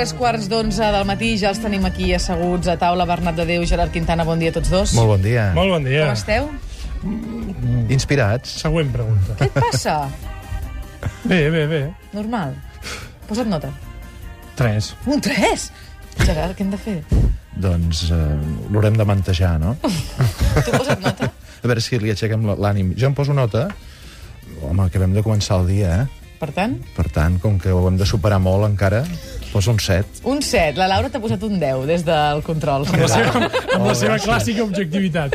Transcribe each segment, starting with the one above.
tres quarts d'onze del matí. Ja els tenim aquí asseguts a taula. Bernat de Déu, Gerard Quintana, bon dia a tots dos. Molt bon dia. Molt bon dia. Com esteu? Inspirats? Següent pregunta. Què et passa? Bé, bé, bé. Normal. Posa't nota. Tres. Un 3! Gerard, què hem de fer? Doncs eh, l'haurem de mantejar, no? Tu posa't nota? A veure si li aixequem l'ànim. Jo em poso nota. Home, acabem de començar el dia, eh? Per tant, Per tant, com que ho hem de superar molt encara, poso un 7. un 7. La Laura t'ha posat un 10 des del control. Amb la seva, amb la seva clàssica objectivitat.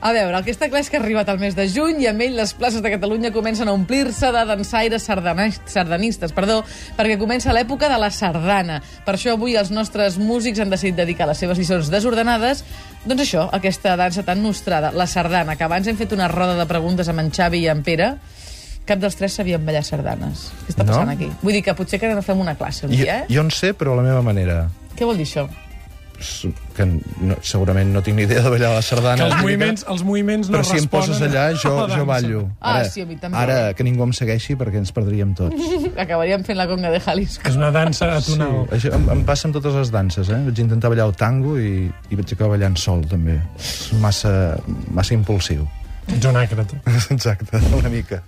A veure, el que està clar és que ha arribat el mes de juny i amb ell les places de Catalunya comencen a omplir-se de dansaires sardanis- sardanistes, perdó, perquè comença l'època de la sardana. Per això avui els nostres músics han decidit dedicar les seves lliçons desordenades doncs això, aquesta dansa tan nostrada, la sardana, que abans hem fet una roda de preguntes amb en Xavi i en Pere, cap dels tres sabien ballar sardanes. Què està No? passant aquí? Vull dir que potser que fem una classe un Jo, dia, eh? jo en sé, però a la meva manera. Què vol dir això? Que no, segurament no tinc ni idea de ballar la sardana. Que els moviments, els moviments no Però si em poses allà, jo, jo ballo. Ah, sí, a mi també. Ara, que ningú em segueixi perquè ens perdríem tots. Acabaríem fent la conga de Jalisco. És una dansa Sí, atonal. això em, em passa amb totes les danses, eh? Vaig intentar ballar el tango i, i vaig acabar ballant sol, també. És massa, massa impulsiu. Ets un àcrata. Exacte, una mica.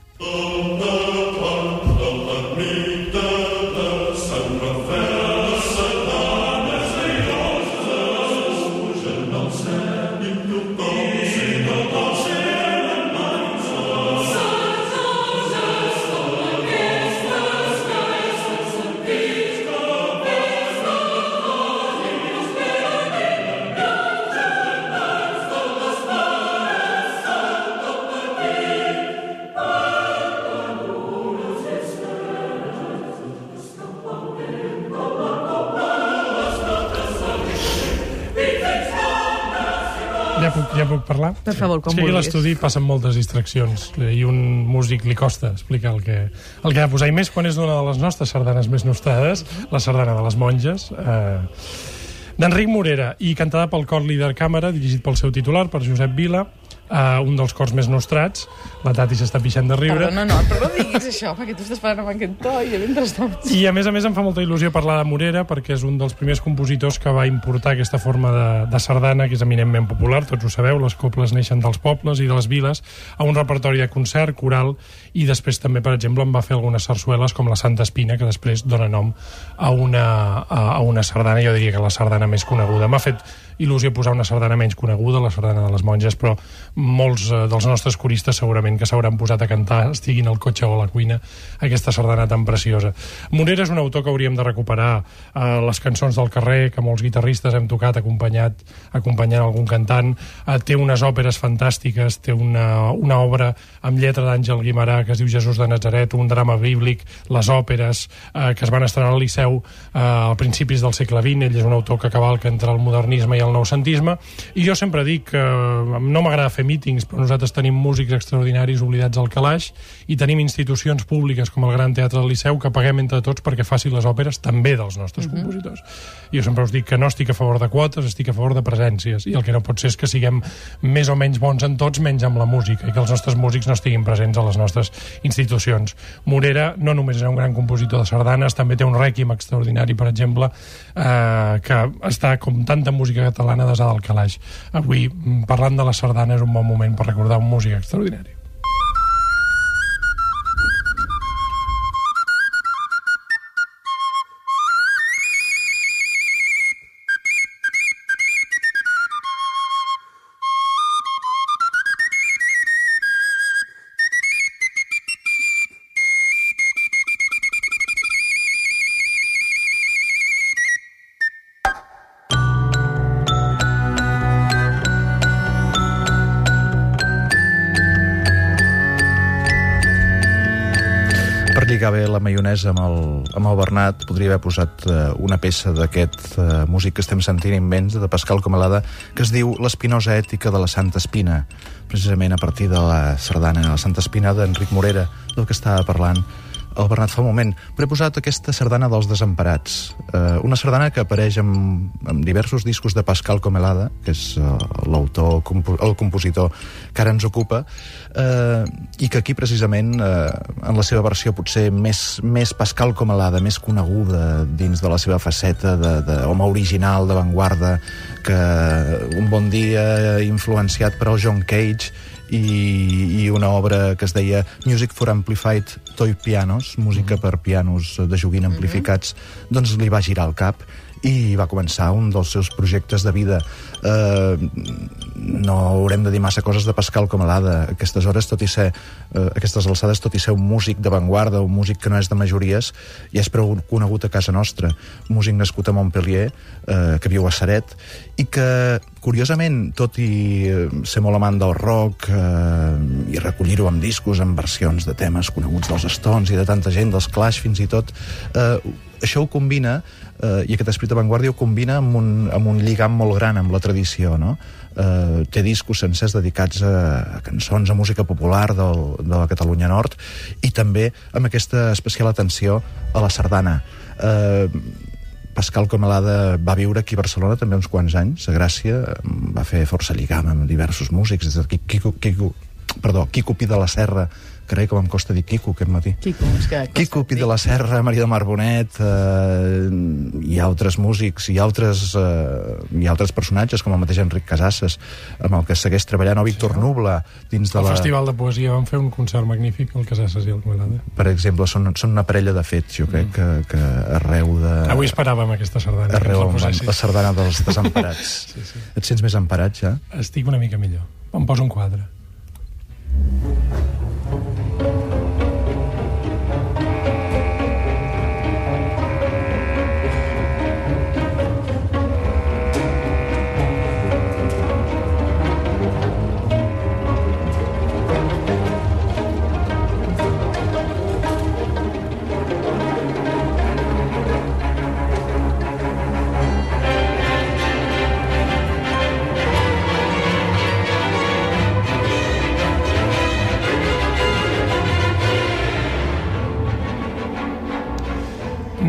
Ja puc, parlar? Per favor, com a vulguis. l'estudi passen moltes distraccions eh, i un músic li costa explicar el que, el que ha de posar. I més quan és una de les nostres sardanes més nostrades, la sardana de les monges, eh, d'Enric Morera, i cantada pel cor líder càmera, dirigit pel seu titular, per Josep Vila, eh, un dels cors més nostrats. La Tati s'està pixant de riure. Perdona, no, però no diguis això, perquè tu estàs parlant amb aquest to i mentrestant... I a més a més em fa molta il·lusió parlar de Morera perquè és un dels primers compositors que va importar aquesta forma de, de sardana que és eminentment popular, tots ho sabeu, les coples neixen dels pobles i de les viles, a un repertori de concert, coral i després també, per exemple, em va fer algunes sarsueles com la Santa Espina, que després dona nom a una, a, a una sardana, jo diria que la sardana més coneguda. M'ha fet il·lusió posar una sardana menys coneguda, la sardana de les monges, però molts eh, dels nostres coristes segurament que s'hauran posat a cantar, estiguin al cotxe o a la cuina, aquesta sardana tan preciosa. Morera és un autor que hauríem de recuperar eh, les cançons del carrer, que molts guitarristes hem tocat acompanyat, acompanyant algun cantant. Eh, té unes òperes fantàstiques, té una, una obra amb lletra d'Àngel Guimarà que es diu Jesús de Nazaret, un drama bíblic, les òperes eh, que es van estrenar al Liceu eh, a principis del segle XX. Ell és un autor que cavalca entre el modernisme i el noucentisme. I jo sempre dic que eh, no m'agrada fer mítings, però nosaltres tenim músics extraordinaris oblidats al calaix i tenim institucions públiques com el Gran Teatre del Liceu que paguem entre tots perquè faci les òperes també dels nostres uh -huh. compositors. Jo sempre us dic que no estic a favor de quotes, estic a favor de presències i el que no pot ser és que siguem més o menys bons en tots, menys amb la música i que els nostres músics no estiguin presents a les nostres institucions. Morera no només era un gran compositor de sardanes, també té un rèquim extraordinari, per exemple, eh, que està com tanta música catalana desada al calaix. Avui, mm, parlant de la sardana, és un bon moment per recordar un músic extraordinari. Per lligar bé la maionesa amb el, amb el Bernat, podria haver posat eh, una peça d'aquest eh, músic que estem sentint immens, de Pascal Comalada, que es diu L'espinosa ètica de la Santa Espina, precisament a partir de la sardana, la Santa Espina d'Enric Morera, del que estava parlant el Bernat fa un moment, però he posat aquesta sardana dels desemparats. Eh, una sardana que apareix en, en diversos discos de Pascal Comelada, que és uh, l'autor, compo el compositor que ara ens ocupa, eh, i que aquí precisament, eh, en la seva versió potser més, més Pascal Comelada, més coneguda dins de la seva faceta d'home original, d'avantguarda, que un bon dia influenciat per el John Cage i, i una obra que es deia Music for Amplified Toy Pianos, música per pianos de joguina amplificats, mm -hmm. doncs li va girar el cap i va començar un dels seus projectes de vida. Eh, no haurem de dir massa coses de Pascal Comelada. A aquestes hores, tot i ser, eh, aquestes alçades, tot i ser un músic d'avantguarda, un músic que no és de majories, ja és prou conegut a casa nostra. Un músic nascut a Montpellier, eh, que viu a Saret, i que, curiosament, tot i eh, ser molt amant del rock eh, i recollir-ho amb discos, amb versions de temes coneguts dels Stones i de tanta gent, dels Clash fins i tot, eh, això ho combina, eh, i aquest esperit d'avantguàrdia ho combina amb un, amb un lligam molt gran amb la tradició, no? Eh, té discos sencers dedicats a, a cançons, a música popular del, de la Catalunya Nord, i també amb aquesta especial atenció a la sardana. Eh, Pascal Comelada va viure aquí a Barcelona també uns quants anys, a Gràcia, va fer força lligam amb diversos músics, des de Quico, Quico, perdó, Quico Pi de la Serra, carai, com em costa dir Quico aquest matí. Quico, és que... Quico Pi de la Serra, Maria del Mar Bonet, eh, i altres músics, i altres, eh, i altres personatges, com el mateix Enric Casasses, amb el que segueix treballant, o Víctor sí, Nubla, dins de el la... Festival de Poesia van fer un concert magnífic, el Casasses i el Comelada. Per exemple, són, són una parella de fets, jo crec, mm. que, que arreu de... Avui esperàvem aquesta sardana. Arreu van, la sardana dels desemparats. sí, sí. Et sents més emparat, ja? Estic una mica millor. Em poso un quadre. Thank you.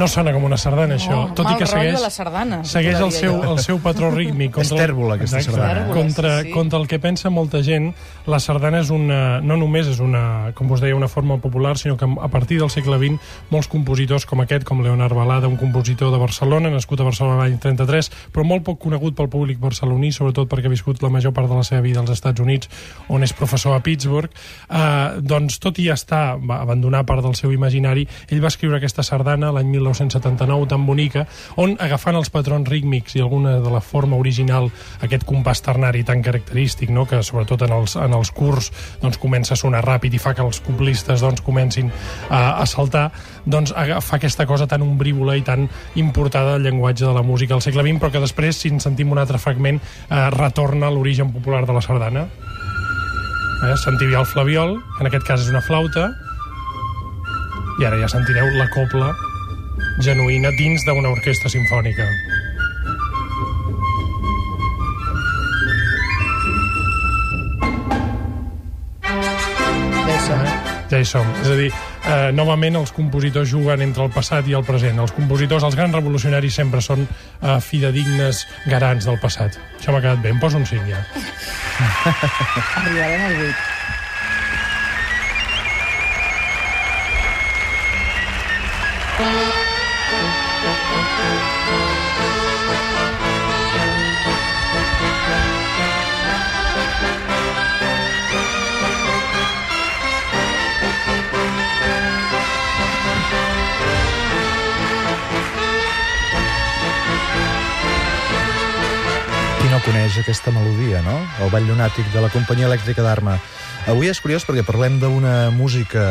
No sona com una sardana, això. Oh, tot i que segueix, la sardana, segueix el seu, el seu patró rítmic. És tèrbola, aquesta Exacte. sardana. Contra, Sí. contra el que pensa molta gent, la sardana és una, no només és una, com us deia, una forma popular, sinó que a partir del segle XX molts compositors com aquest, com Leonard Balada, un compositor de Barcelona, nascut a Barcelona l'any 33, però molt poc conegut pel públic barceloní, sobretot perquè ha viscut la major part de la seva vida als Estats Units, on és professor a Pittsburgh, eh, doncs tot i estar, va abandonar part del seu imaginari, ell va escriure aquesta sardana l'any 1979, tan bonica, on agafant els patrons rítmics i alguna de la forma original, aquest compàs ternari tan característic, no? que sobretot en els, en els curs doncs, comença a sonar ràpid i fa que els coplistes doncs, comencin a, a saltar, doncs fa aquesta cosa tan ombrívola i tan importada del llenguatge de la música del segle XX, però que després, si en sentim un altre fragment, eh, retorna a l'origen popular de la sardana. Eh, sentiu ja el flaviol, en aquest cas és una flauta, i ara ja sentireu la copla genuïna dins d'una orquestra sinfònica. Ja hi som. Ja hi som. És a dir, eh, novament els compositors juguen entre el passat i el present. Els compositors, els grans revolucionaris, sempre són eh, fidedignes garants del passat. Això m'ha quedat bé. Em poso un 5 ja. Arribarem al 8. Aquesta melodia, no? El ball llunàtic de la companyia elèctrica d'Arma. Avui és curiós perquè parlem d'una música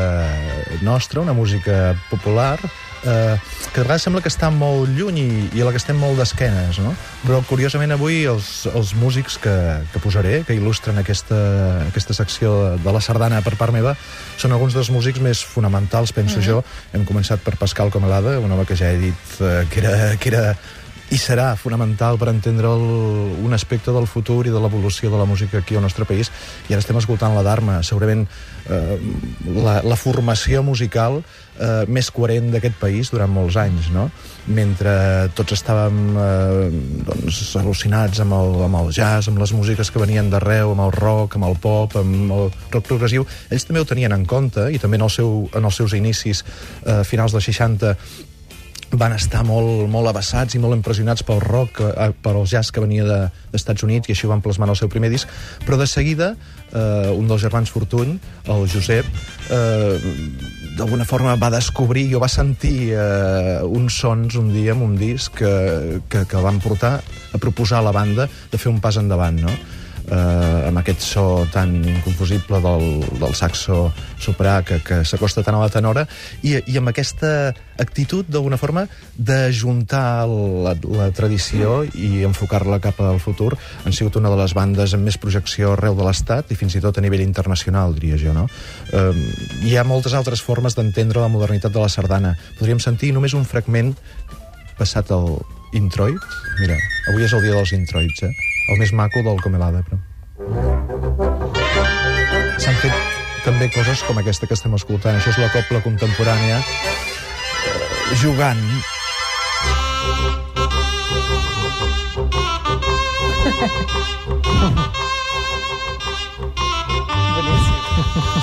nostra, una música popular, eh, que a vegades sembla que està molt lluny i, i a la que estem molt d'esquenes, no? Però, curiosament, avui els, els músics que, que posaré, que il·lustren aquesta, aquesta secció de la sardana per part meva, són alguns dels músics més fonamentals, penso mm -hmm. jo. Hem començat per Pascal Comelada, un home que ja he dit eh, que era, que era i serà fonamental per entendre el, un aspecte del futur i de l'evolució de la música aquí al nostre país i ara estem escoltant la Dharma segurament eh, la, la formació musical eh, més coherent d'aquest país durant molts anys no? mentre tots estàvem eh, doncs, al·lucinats amb el, amb el jazz, amb les músiques que venien d'arreu, amb el rock, amb el pop, amb el rock progressiu, ells també ho tenien en compte i també en, el seu, en els seus inicis eh, finals dels 60 van estar molt, molt abassats i molt impressionats pel rock, eh, pel jazz que venia de, d'Estats Units i així van plasmar el seu primer disc, però de seguida eh, un dels germans Fortuny, el Josep, eh, d'alguna forma va descobrir o va sentir eh, uns sons un dia en un disc que, que, que van portar a proposar a la banda de fer un pas endavant, no? Eh, amb aquest so tan inconfusible del, del saxo soprà que, que s'acosta tant a la tenora i, i amb aquesta actitud d'alguna forma d'ajuntar la, la tradició i enfocar-la cap al futur han sigut una de les bandes amb més projecció arreu de l'Estat i fins i tot a nivell internacional, diria jo, no? Eh, hi ha moltes altres formes d'entendre la modernitat de la sardana. Podríem sentir només un fragment passat el introit. Mira, avui és el dia dels introits, eh? El més maco del Comelada, però... S'han fet també coses com aquesta que estem escoltant. Això és la copla contemporània eh, jugant.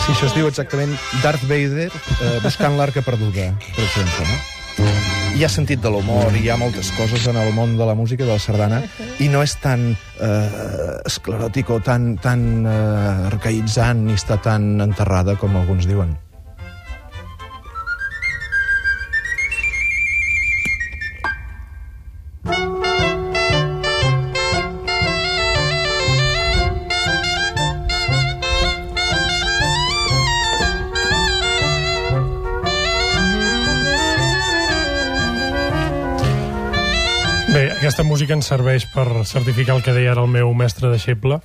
Sí, això es diu exactament Darth Vader eh, buscant l'arca perduda, per exemple, no? hi ha sentit de l'humor, hi ha moltes coses en el món de la música de la sardana i no és tan eh, escleròtic o tan, tan eh, arcaïtzant ni està tan enterrada com alguns diuen. Aquesta música ens serveix per certificar el que deia ara el meu mestre de Xeble.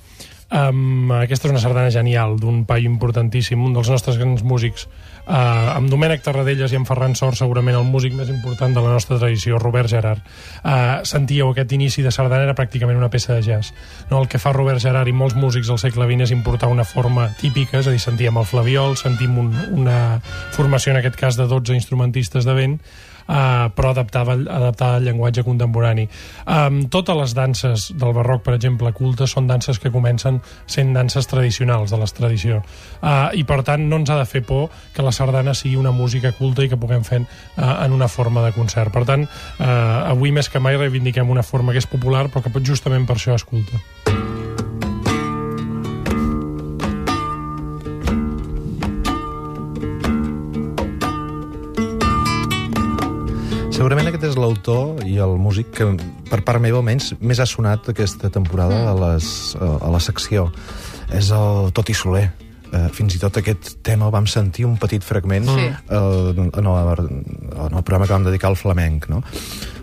Um, aquesta és una sardana genial, d'un paio importantíssim, un dels nostres grans músics. Uh, amb Domènec Tarradellas i amb Ferran Sor, segurament el músic més important de la nostra tradició, Robert Gerard. Uh, sentíeu aquest inici de sardana era pràcticament una peça de jazz. No, el que fa Robert Gerard i molts músics del segle XX és importar una forma típica, és a dir, sentíem el flaviol, sentim un, una formació, en aquest cas, de 12 instrumentistes de vent, uh, però adaptada, adaptada al llenguatge contemporani. Um, totes les danses del barroc, per exemple, cultes, són danses que comencen sent danses tradicionals de la tradició. Uh, I, per tant, no ens ha de fer por que la sardana sigui una música culta i que puguem fer uh, en una forma de concert. Per tant, uh, avui més que mai reivindiquem una forma que és popular, però que justament per això és culta. Segurament aquest és l'autor i el músic que, per part meva almenys, més ha sonat aquesta temporada mm. a, les, a la secció. És el Toti Soler. Uh, fins i tot aquest tema vam sentir un petit fragment Sí. uh, en, el, en el programa que vam dedicar al flamenc, no?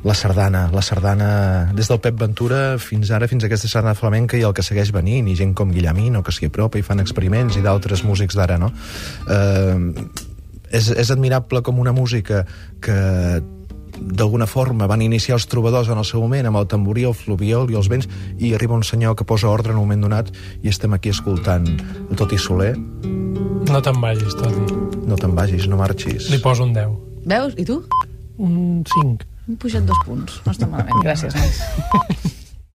La sardana, la sardana des del Pep Ventura fins ara, fins a aquesta sardana flamenca i el que segueix venint, i gent com Guillemino que s'hi apropa i fan experiments, i d'altres músics d'ara, no? Uh, és, és admirable com una música que d'alguna forma van iniciar els trobadors en el seu moment amb el tamborí, el fluviol i els vents i arriba un senyor que posa ordre en un moment donat i estem aquí escoltant el Toti Soler No te'n vagis, Toti. no te'n vagis, no marxis Li poso un 10. Veus? I tu? Un 5. Hem pujat dos punts. No està malament. Gràcies, nois.